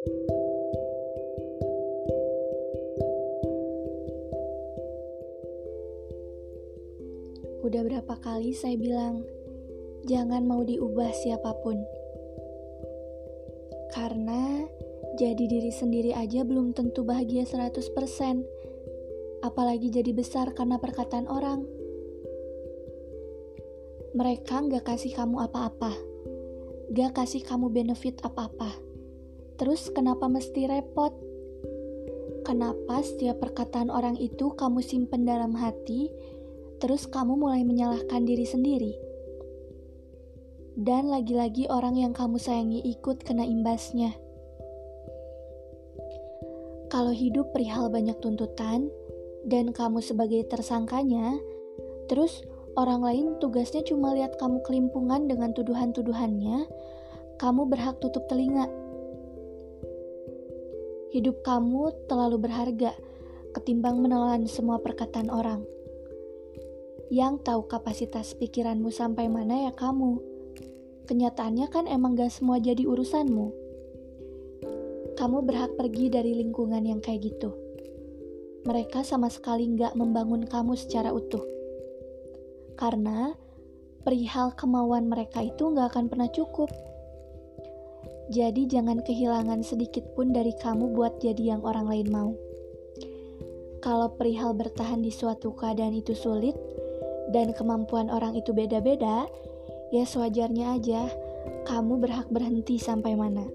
Udah berapa kali saya bilang, jangan mau diubah siapa pun. Karena jadi diri sendiri aja belum tentu bahagia 100%. Apalagi jadi besar karena perkataan orang. Mereka nggak kasih kamu apa-apa. Gak kasih kamu benefit apa-apa. Terus kenapa mesti repot? Kenapa setiap perkataan orang itu kamu simpen dalam hati terus kamu mulai menyalahkan diri sendiri. Dan lagi-lagi orang yang kamu sayangi ikut kena imbasnya. Kalau hidup perihal banyak tuntutan, dan kamu sebagai tersangkanya, terus orang lain tugasnya cuma lihat kamu kelimpungan dengan tuduhan-tuduhannya, kamu berhak tutup telinga. Hidup kamu terlalu berharga ketimbang menelan semua perkataan orang. Yang tahu kapasitas pikiranmu sampai mana ya kamu. Kenyataannya kan emang gak semua jadi urusanmu. Kamu berhak pergi dari lingkungan yang kayak gitu. Mereka sama sekali gak membangun kamu secara utuh. Karena perihal kemauan mereka itu gak akan pernah cukup. Jadi jangan kehilangan sedikit pun dari kamu buat jadi yang orang lain mau. Kalau perihal bertahan di suatu keadaan itu sulit, dan kemampuan orang itu beda-beda, ya sewajarnya aja kamu berhak berhenti sampai mana.